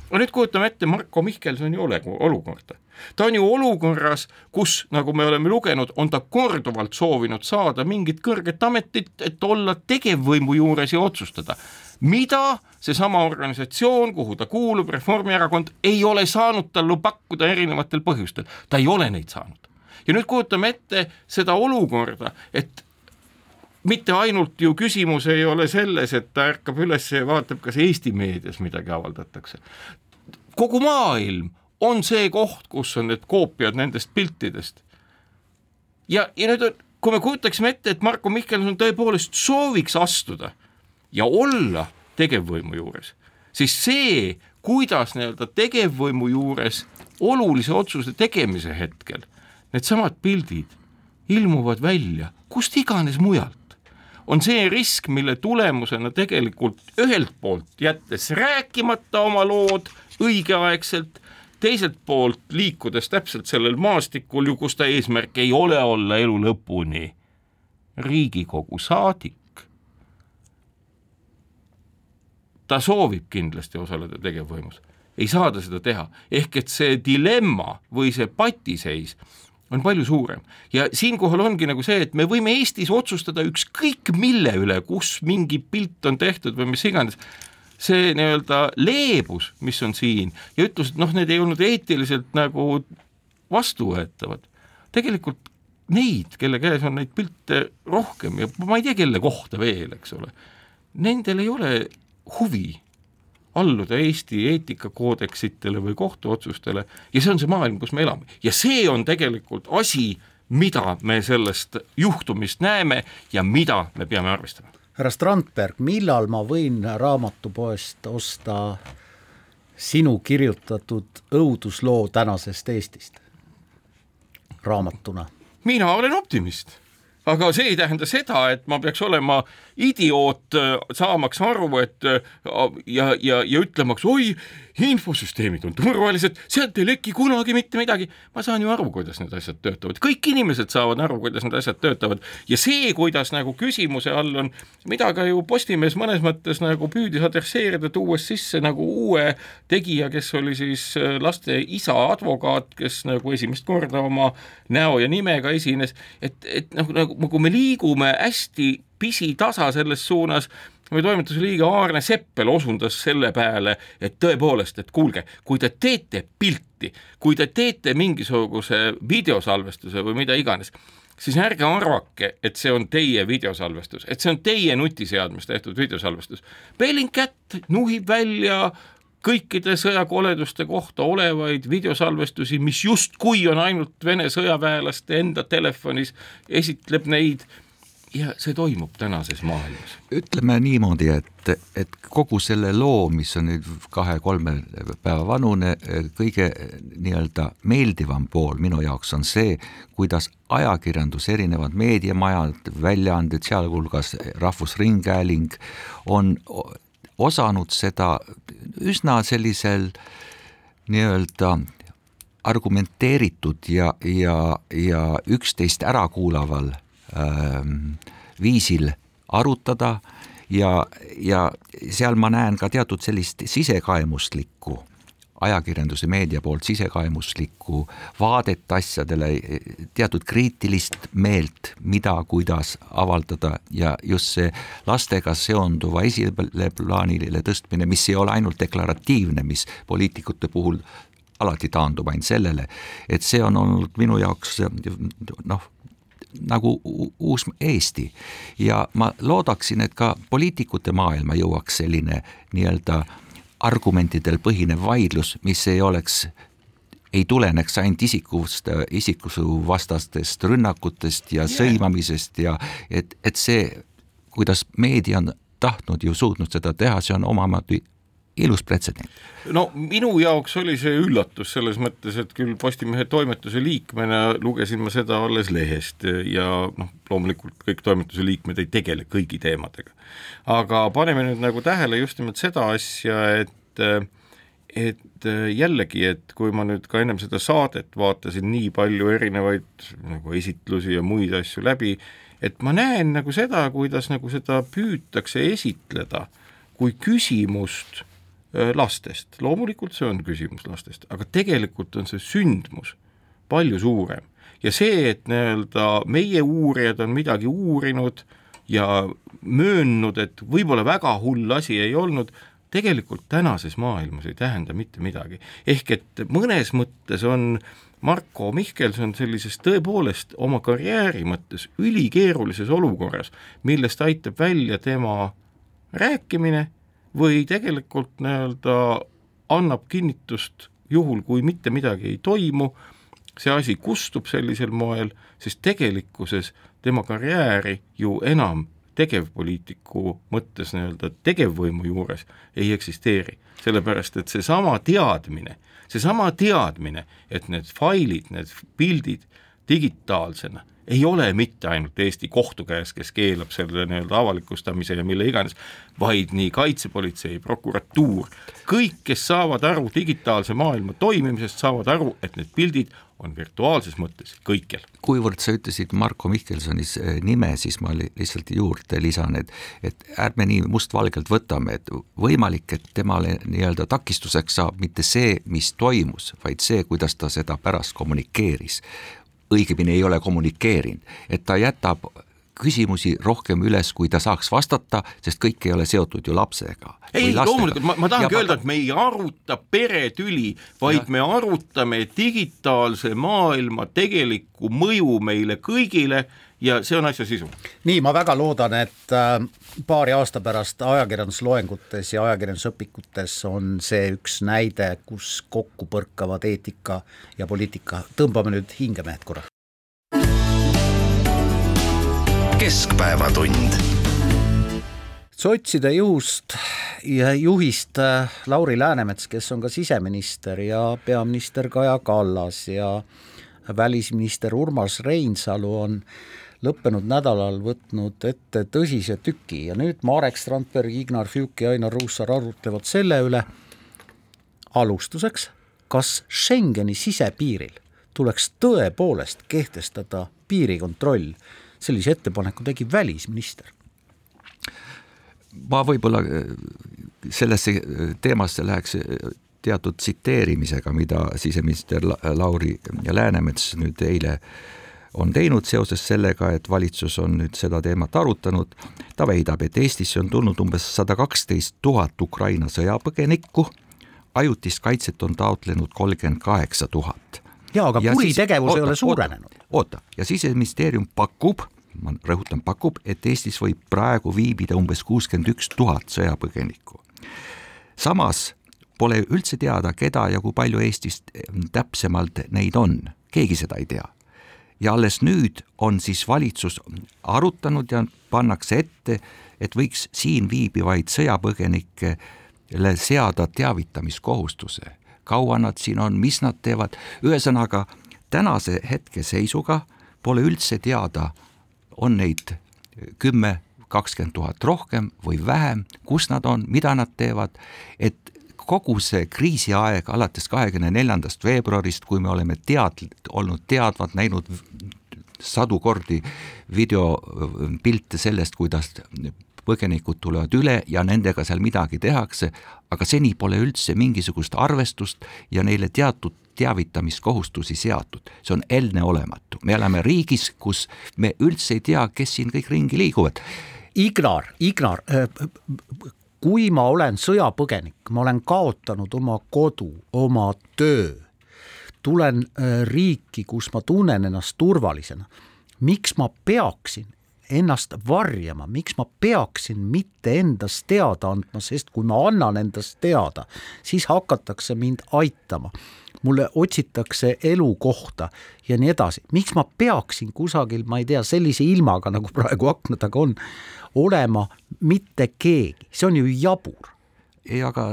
aga nüüd kujutame ette Marko Mihkelsoni olukorda. Ta on ju olukorras, kus, nagu me oleme lugenud, on ta korduvalt soovinud saada mingit kõrget ametit, et olla tegevvõimu juures ja otsustada, mida seesama organisatsioon, kuhu ta kuulub, Reformierakond, ei ole saanud talle pakkuda erinevatel põhjustel, ta ei ole neid saanud. ja nüüd kujutame ette seda olukorda, et mitte ainult ju küsimus ei ole selles, et ta ärkab üles ja vaatab, kas Eesti meedias midagi avaldatakse. kogu maailm on see koht, kus on need koopiad nendest piltidest. ja, ja nüüd on, kui me kujutaksime ette, et Marko Mihkelson tõepoolest sooviks astuda ja olla tegevvõimu juures, siis see, kuidas nii-öelda tegevvõimu juures olulise otsuse tegemise hetkel needsamad pildid ilmuvad välja kust iganes mujalt, on see risk, mille tulemusena tegelikult ühelt poolt jättes rääkimata oma lood õigeaegselt, teiselt poolt liikudes täpselt sellel maastikul ju, kus ta eesmärk ei ole olla elu lõpuni Riigikogu saadik, ta soovib kindlasti osaleda tegevvõimus, ei saa ta seda teha, ehk et see dilemma või see patiseis on palju suurem. Ja siinkohal ongi nagu see, et me võime Eestis otsustada ükskõik mille üle, kus mingi pilt on tehtud või mis iganes, see nii-öelda leebus, mis on siin ja ütles, et noh, need ei olnud eetiliselt nagu vastuvõetavad, tegelikult neid, kelle käes on neid pilte rohkem ja ma ei tea, kelle kohta veel, eks ole, nendel ei ole huvi alluda Eesti eetikakoodeksitele või kohtuotsustele ja see on see maailm, kus me elame ja see on tegelikult asi, mida me sellest juhtumist näeme ja mida me peame arvestama. härra Strandberg, millal ma võin raamatupoest osta sinu kirjutatud õudusloo tänasest Eestist? raamatuna? mina olen optimist aga see ei tähenda seda, et ma peaks olema idioot, äh, saamaks aru, et äh, ja, ja, ja ütlemaks, oi, infosüsteemid on turvalised, sealt ei leki kunagi mitte midagi. ma saan ju aru, kuidas need asjad töötavad, kõik inimesed saavad aru, kuidas need asjad töötavad. Ja see, kuidas nagu küsimuse all on, mida ka ju Postimees mõnes mõttes nagu püüdis adresseerida, tuues sisse nagu uue tegija, kes oli siis äh, laste isa advokaat, kes nagu esimest korda oma näo ja nimega esines, et, et nagu, nagu, nagu me liigume hästi pisitasa selles suunas meie toimetuse liige Aarne Seppel osundas selle peale, et tõepoolest, et kuulge, kui te teete pilti, kui te teete mingisuguse videosalvestuse või mida iganes, siis ärge arvake, et see on teie videosalvestus, et see on teie nutiseadmes tehtud videosalvestus. Bellingcat nuhib välja kõikide sõjakoleduste kohta olevaid videosalvestusi, mis justkui on ainult Vene sõjaväelaste enda telefonis, esitleb neid ja see toimub tänases maailmas. ütleme niimoodi, et, et kogu selle loo, mis on nüüd kahe-kolme päeva vanune, kõige nii-öelda meeldivam pool minu jaoks on see, kuidas ajakirjandus, erinevad meediamajad, väljaanded, sealhulgas Rahvusringhääling, on osanud seda üsna sellisel nii-öelda argumenteeritud ja, ja, ja üksteist ära kuulaval Ähm, viisil arutada ja, ja seal ma näen ka teatud sellist sisekaemuslikku ajakirjanduse meedia poolt sisekaemuslikku vaadet asjadele, teatud kriitilist meelt, mida, kuidas avaldada ja just see lastega seonduva esile plaanile tõstmine, mis ei ole ainult deklaratiivne, mis poliitikute puhul alati taandub ainult sellele, et see on olnud minu jaoks noh, nagu uus Eesti. Ja ma loodaksin, et ka poliitikute maailma jõuaks selline nii-öelda argumentidel põhinev vaidlus, mis ei oleks ei tuleneks ainult isikust, isikuvastastest rünnakutest ja sõimamisest ja et, et see, kuidas meedia on tahtnud ju suutnud seda teha, see on omamoodi ilus pretsedent. no minu jaoks oli see üllatus selles mõttes, et küll Postimehe toimetuse liikmena lugesin ma seda alles lehest ja noh, loomulikult kõik toimetuse liikmed ei tegele kõigi teemadega. aga paneme nüüd nagu tähele just nimelt seda asja, et et jällegi, et kui ma nüüd ka ennem seda saadet vaatasin nii palju erinevaid nagu esitlusi ja muid asju läbi, et ma näen nagu seda, kuidas nagu seda püütakse esitleda kui küsimust lastest, loomulikult see on küsimus lastest, aga tegelikult on see sündmus palju suurem ja see, et nii-öelda meie uurijad on midagi uurinud ja möönnud, et võib-olla väga hull asi ei olnud, tegelikult tänases maailmas ei tähenda mitte midagi. ehk et mõnes mõttes on Marko Mihkelson sellises tõepoolest oma karjääri mõttes ülikeerulises olukorras, millest aitab välja tema rääkimine või tegelikult nii-öelda annab kinnitust juhul, kui mitte midagi ei toimu, see asi kustub sellisel moel, sest tegelikkuses tema karjääri ju enam tegevpoliitiku mõttes nii-öelda tegevvõimu juures ei eksisteeri, sellepärast et seesama teadmine, seesama teadmine, et need failid, need pildid digitaalsena ei ole mitte ainult Eesti kohtu käes, kes keelab selle nii-öelda avalikustamise ja mille iganes, vaid nii kaitsepolitsei, prokuratuur, kõik, kes saavad aru digitaalse maailma toimimisest, saavad aru, et need pildid on virtuaalses mõttes kõikjal. kuivõrd sa ütlesid Marko Mihkelsoni eh, nime, siis ma lihtsalt juurde lisan, et, et ärme nii mustvalgelt võtame, et võimalik, et temale nii-öelda takistuseks saab mitte see, mis toimus, vaid see, kuidas ta seda pärast kommunikeeris õigemini ei ole kommunikeerinud, et ta jätab küsimusi rohkem üles, kui ta saaks vastata, sest kõik ei ole seotud ju lapsega. ei, loomulikult, ma, ma tahangi öelda, et me ei aruta peretüli, vaid ja. me arutame digitaalse maailma tegelikku mõju meile kõigile ja see on asja sisu. nii, ma väga loodan, et äh, paari aasta pärast ajakirjandusloengutes ja ajakirjandusõpikutes on see üks näide, kus kokku põrkavad eetika ja poliitika. tõmbame nüüd hinge, mehed, korra. keskpäevatund sotside juhust ja juhist äh, Lauri Läänemets, kes on ka siseminister ja peaminister Kaja Kallas ja välisminister Urmas Reinsalu on lõppenud nädalal võtnud ette tõsise tüki. Ja nüüd Marek Strandberg, Ignar Fjuk ja Ainar Ruussaar arutlevad selle üle. Alustuseks, kas Schengeni sisepiiril tuleks tõepoolest kehtestada piirikontroll, sellise ettepaneku tegi välisminister. ma võib-olla äh, sellesse äh, teemasse läheks äh, teatud tsiteerimisega, mida siseminister Lauri Läänemets nüüd eile on teinud seoses sellega, et valitsus on nüüd seda teemat arutanud. ta väidab, et Eestisse on tulnud umbes sada kaksteist tuhat Ukraina sõjapõgenikku, ajutist kaitset on taotlenud kolmkümmend kaheksa tuhat. jaa, aga Ja kuritegevus siis- ei ole oota, suurenenud. oota, ja siseministeerium pakub, ma rõhutan, pakub, et Eestis võib praegu viibida umbes kuuskümmend üks tuhat sõjapõgenikku. samas pole üldse teada, keda ja kui palju Eestis täpsemalt neid on, keegi seda ei tea. Ja alles nüüd on siis valitsus arutanud ja pannakse ette, et võiks siin viibivaid sõjapõgenikele seada teavitamiskohustuse. kaua nad siin on, mis nad teevad, ühesõnaga tänase hetke seisuga pole üldse teada, on neid kümme, kakskümmend tuhat rohkem või vähem, kus nad on, mida nad teevad, et kogu see kriisiaeg alates kahekümne neljandast veebruarist, kui me oleme tead-, olnud teadvad, näinud sadu kordi videopilte sellest, kuidas põgenikud tulevad üle ja nendega seal midagi tehakse, aga seni pole üldse mingisugust arvestust ja neile teatud teavitamiskohustusi seatud, see on enneolematu, me oleme riigis, kus me üldse ei tea, kes siin kõik ringi liiguvad. Ignar, Ignar, kui ma olen sõjapõgenik, ma olen kaotanud oma kodu, oma töö, tulen äh, riiki, kus ma tunnen ennast turvalisena, miks ma peaksin ennast varjama, miks ma peaksin mitte endast teada andma, sest kui ma annan endast teada, siis hakatakse mind aitama. Mulle otsitakse elukohta ja nii edasi, miks ma peaksin kusagil, ma ei tea, sellise ilmaga, nagu praegu akna taga on, olema mitte keegi, see on ju jabur. Ei, aga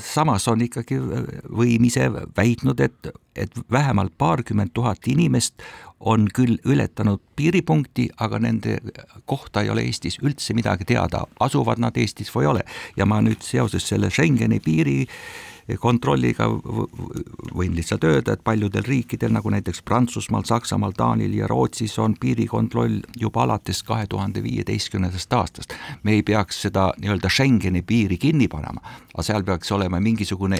samas on ikkagi võim ise väitnud, et, et vähemalt paarkümmend tuhat inimest on küll ületanud piiripunkti, aga nende kohta ei ole Eestis üldse midagi teada, asuvad nad Eestis või ei ole. ja ma nüüd seoses selle Schengeni piiri kontrolliga võin lihtsalt öelda, et paljudel riikidel, nagu näiteks Prantsusmaal, Saksamaal, Taanil ja Rootsis on piirikontroll juba alates kahe tuhande viieteistkümnendast aastast. me ei peaks seda nii-öelda Schengeni piiri kinni panema, aga seal peaks olema mingisugune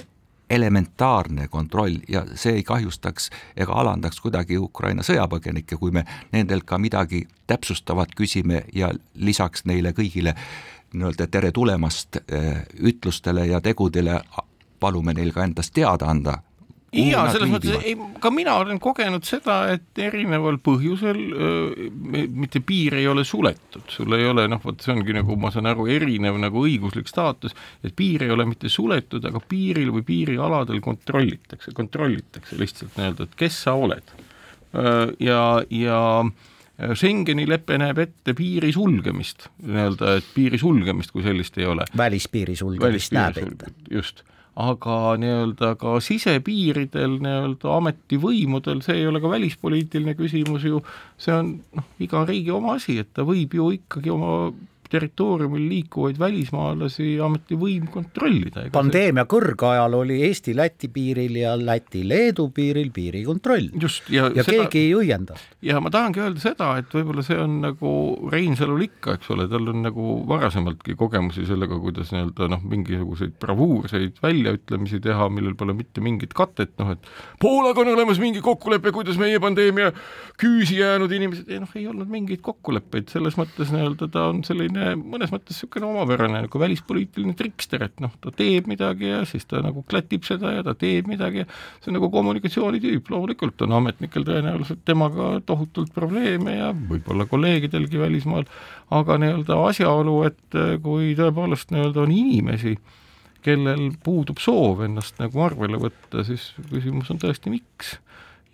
elementaarne kontroll ja see ei kahjustaks ega alandaks kuidagi Ukraina sõjapõgenikke, kui me nendelt ka midagi täpsustavat küsime ja lisaks neile kõigile nii-öelda tere tulemast ütlustele ja tegudele palume neil ka endast teada anda. ja selles mõttes, ei, ka mina olen kogenud seda, et erineval põhjusel öö, mitte piir ei ole suletud, sul ei ole noh, vot see ongi nagu ma saan aru, erinev nagu õiguslik staatus, et piir ei ole mitte suletud, aga piiril või piirialadel kontrollitakse, kontrollitakse lihtsalt nii-öelda, et kes sa oled. ja, ja Schengeni lepe näeb ette piiri sulgemist, nii-öelda, et piiri sulgemist kui sellist ei ole. välispiiri sulgemist näeb ette. just aga nii-öelda ka sisepiiridel nii-öelda ametivõimudel, see ei ole ka välispoliitiline küsimus ju, see on noh, iga riigi oma asi, et ta võib ju ikkagi oma territooriumil liikuvaid välismaalasi ametivõim kontrollida. pandeemia see... kõrgajal oli Eesti-Läti piiril ja Läti-Leedu piiril piirikontroll. ja, ja seda... keegi ei õienda. ja ma tahangi öelda seda, et võib-olla see on nagu Reinsalul ikka, eks ole, tal on nagu varasemaltki kogemusi sellega, kuidas nii-öelda noh, mingisuguseid bravuurseid väljaütlemisi teha, millel pole mitte mingit katet, noh et Poolaga on olemas mingi kokkulepe, kuidas meie pandeemia küüsi jäänud inimesed, ei noh, ei olnud mingeid kokkuleppeid, selles mõttes nii-öelda ta on selline selline mõnes mõttes niisugune omapärane nagu välispoliitiline trikster, et noh, ta teeb midagi ja siis ta nagu klatib seda ja ta teeb midagi ja see on nagu kommunikatsioonitüüp, loomulikult on ametnikel tõenäoliselt temaga tohutult probleeme ja võib-olla kolleegidelgi välismaal, aga nii-öelda asjaolu, et kui tõepoolest nii-öelda on inimesi, kellel puudub soov ennast nagu arvele võtta, siis küsimus on tõesti, miks.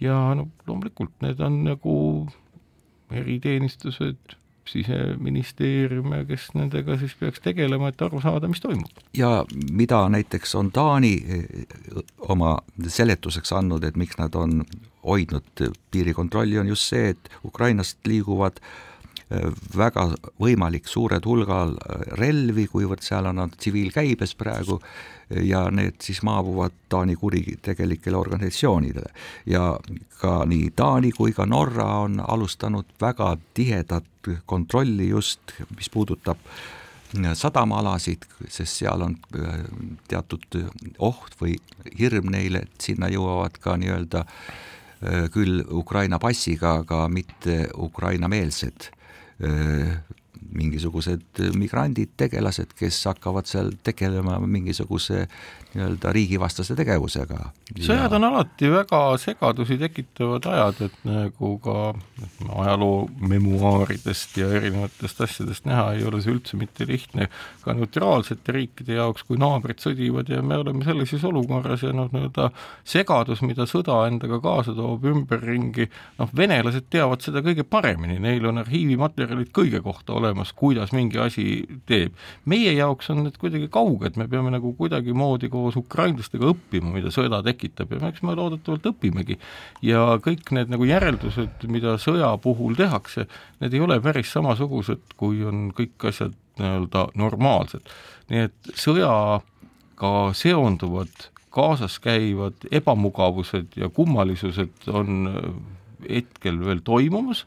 ja no loomulikult need on nagu eriteenistused, siseministeerium ja kes nendega siis peaks tegelema, et aru saada, mis toimub. ja mida näiteks on Taani eh, oma seletuseks andnud, et miks nad on hoidnud piirikontrolli, on just see, et Ukrainast liiguvad eh, väga võimalik suured hulgal eh, relvi, kuivõrd seal on nad tsiviilkäibes praegu ja need siis maabuvad Taani kuritegelikele organisatsioonidele. ja ka nii Taani kui ka Norra on alustanud väga tihedat kontrolli just, mis puudutab sadamaalasid, sest seal on äh, teatud oht või hirm neile, et sinna jõuavad ka nii-öelda äh, küll Ukraina passiga, aga mitte Ukraina-meelsed äh, mingisugused migrandid, tegelased, kes hakkavad seal tegelema mingisuguse nii-öelda riigivastase tegevusega. sõjad on alati väga segadusi tekitavad ajad, et nagu ka ajaloo memuaaridest ja erinevatest asjadest näha, ei ole see üldse mitte lihtne ka neutraalsete riikide jaoks, kui naabrid sõdivad ja me oleme sellises olukorras ja noh, nii-öelda segadus, mida sõda endaga kaasa toob ümberringi, noh, venelased teavad seda kõige paremini, neil on arhiivimaterjalid kõige kohta olemas, kuidas mingi asi teeb. meie jaoks on need kuidagi kauged, me peame nagu kuidagimoodi koos koos ukrainlastega õppima, mida sõda tekitab ja eks me loodetavalt õpimegi. ja kõik need nagu järeldused, mida sõja puhul tehakse, need ei ole päris samasugused, kui on kõik asjad nii-öelda normaalsed. nii et sõjaga seonduvad kaasas käivad ebamugavused ja kummalisused on hetkel veel toimumas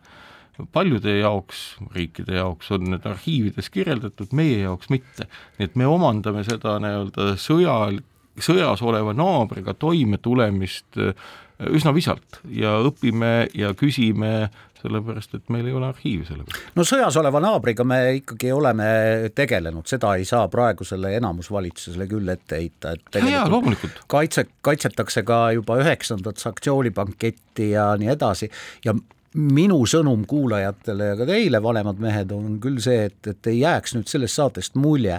paljude jaoks, riikide jaoks on need arhiivides kirjeldatud, meie jaoks mitte. nii et me omandame seda nii-öelda sõjal, sõjas oleva naabriga toimetulemist äh, üsna visalt ja õpime ja küsime sellepärast, et meil ei ole arhiivi selle kohta. no sõjas oleva naabriga me ikkagi oleme tegelenud, seda ei saa praegusele enamusvalitsusele küll ette heita, et ja, ja, loomulikult. kaitse, kaitsetakse ka juba üheksandat sanktsioonipanketti ja nii edasi ja minu sõnum kuulajatele ja ka teile, vanemad mehed, on küll see, et, et ei jääks nüüd sellest saatest mulje,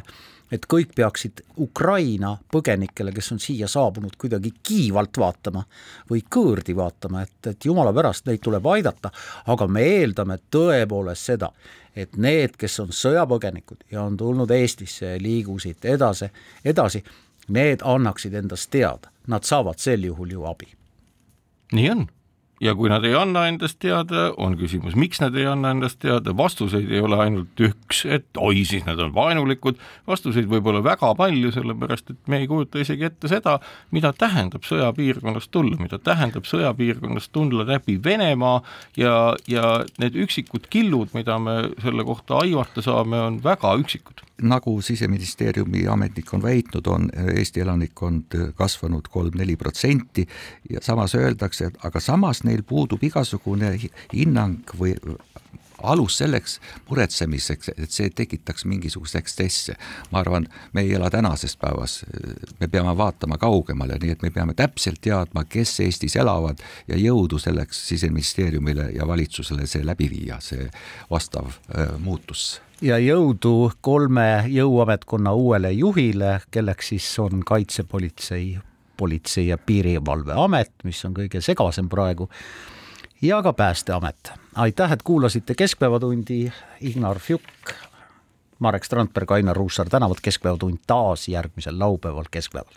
et kõik peaksid Ukraina põgenikele, kes on siia saabunud, kuidagi kiivalt vaatama või kõõrdi vaatama, et, et jumala pärast neid tuleb aidata, aga me eeldame tõepoolest seda, et need, kes on sõjapõgenikud ja on tulnud Eestisse ja liigu siit edasi, edasi, need annaksid endast teada, nad saavad sel juhul ju abi. nii on ja kui nad ei anna endast teada, on küsimus, miks nad ei anna endast teada, vastuseid ei ole ainult üks, et oi, siis nad on vaenulikud, vastuseid võib olla väga palju, sellepärast et me ei kujuta isegi ette seda, mida tähendab sõjapiirkonnast tulla, mida tähendab sõjapiirkonnast tulla läbi Venemaa. Ja, ja need üksikud killud, mida me selle kohta aimata saame, on väga üksikud. Nagu siseministeeriumi ametnik on väitnud, on Eesti elanikkond kasvanud kolm-neli protsenti. Ja samas öeldakse, et aga samas neil puudub igasugune hinnang või alus selleks muretsemiseks, et see tekitaks mingisugust ekstsesse. ma arvan, me ei ela tänases päevas, me peame vaatama kaugemale, nii et me peame täpselt teadma, kes Eestis elavad ja jõudu selleks siseministeeriumile ja valitsusele see läbi viia, see vastav äh, muutus ja jõudu kolme jõuametkonna uuele juhile, kelleks siis on Kaitsepolitsei, Politsei- ja Piirivalveamet, mis on kõige segasem praegu, ja ka Päästeamet. aitäh, et kuulasite Keskpäevatundi, Ignar Fjuk, Marek Strandberg, Ainar Ruussaar tänavad, Keskpäevatund taas järgmisel laupäeval keskpäeval.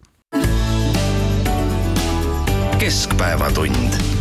keskpäevatund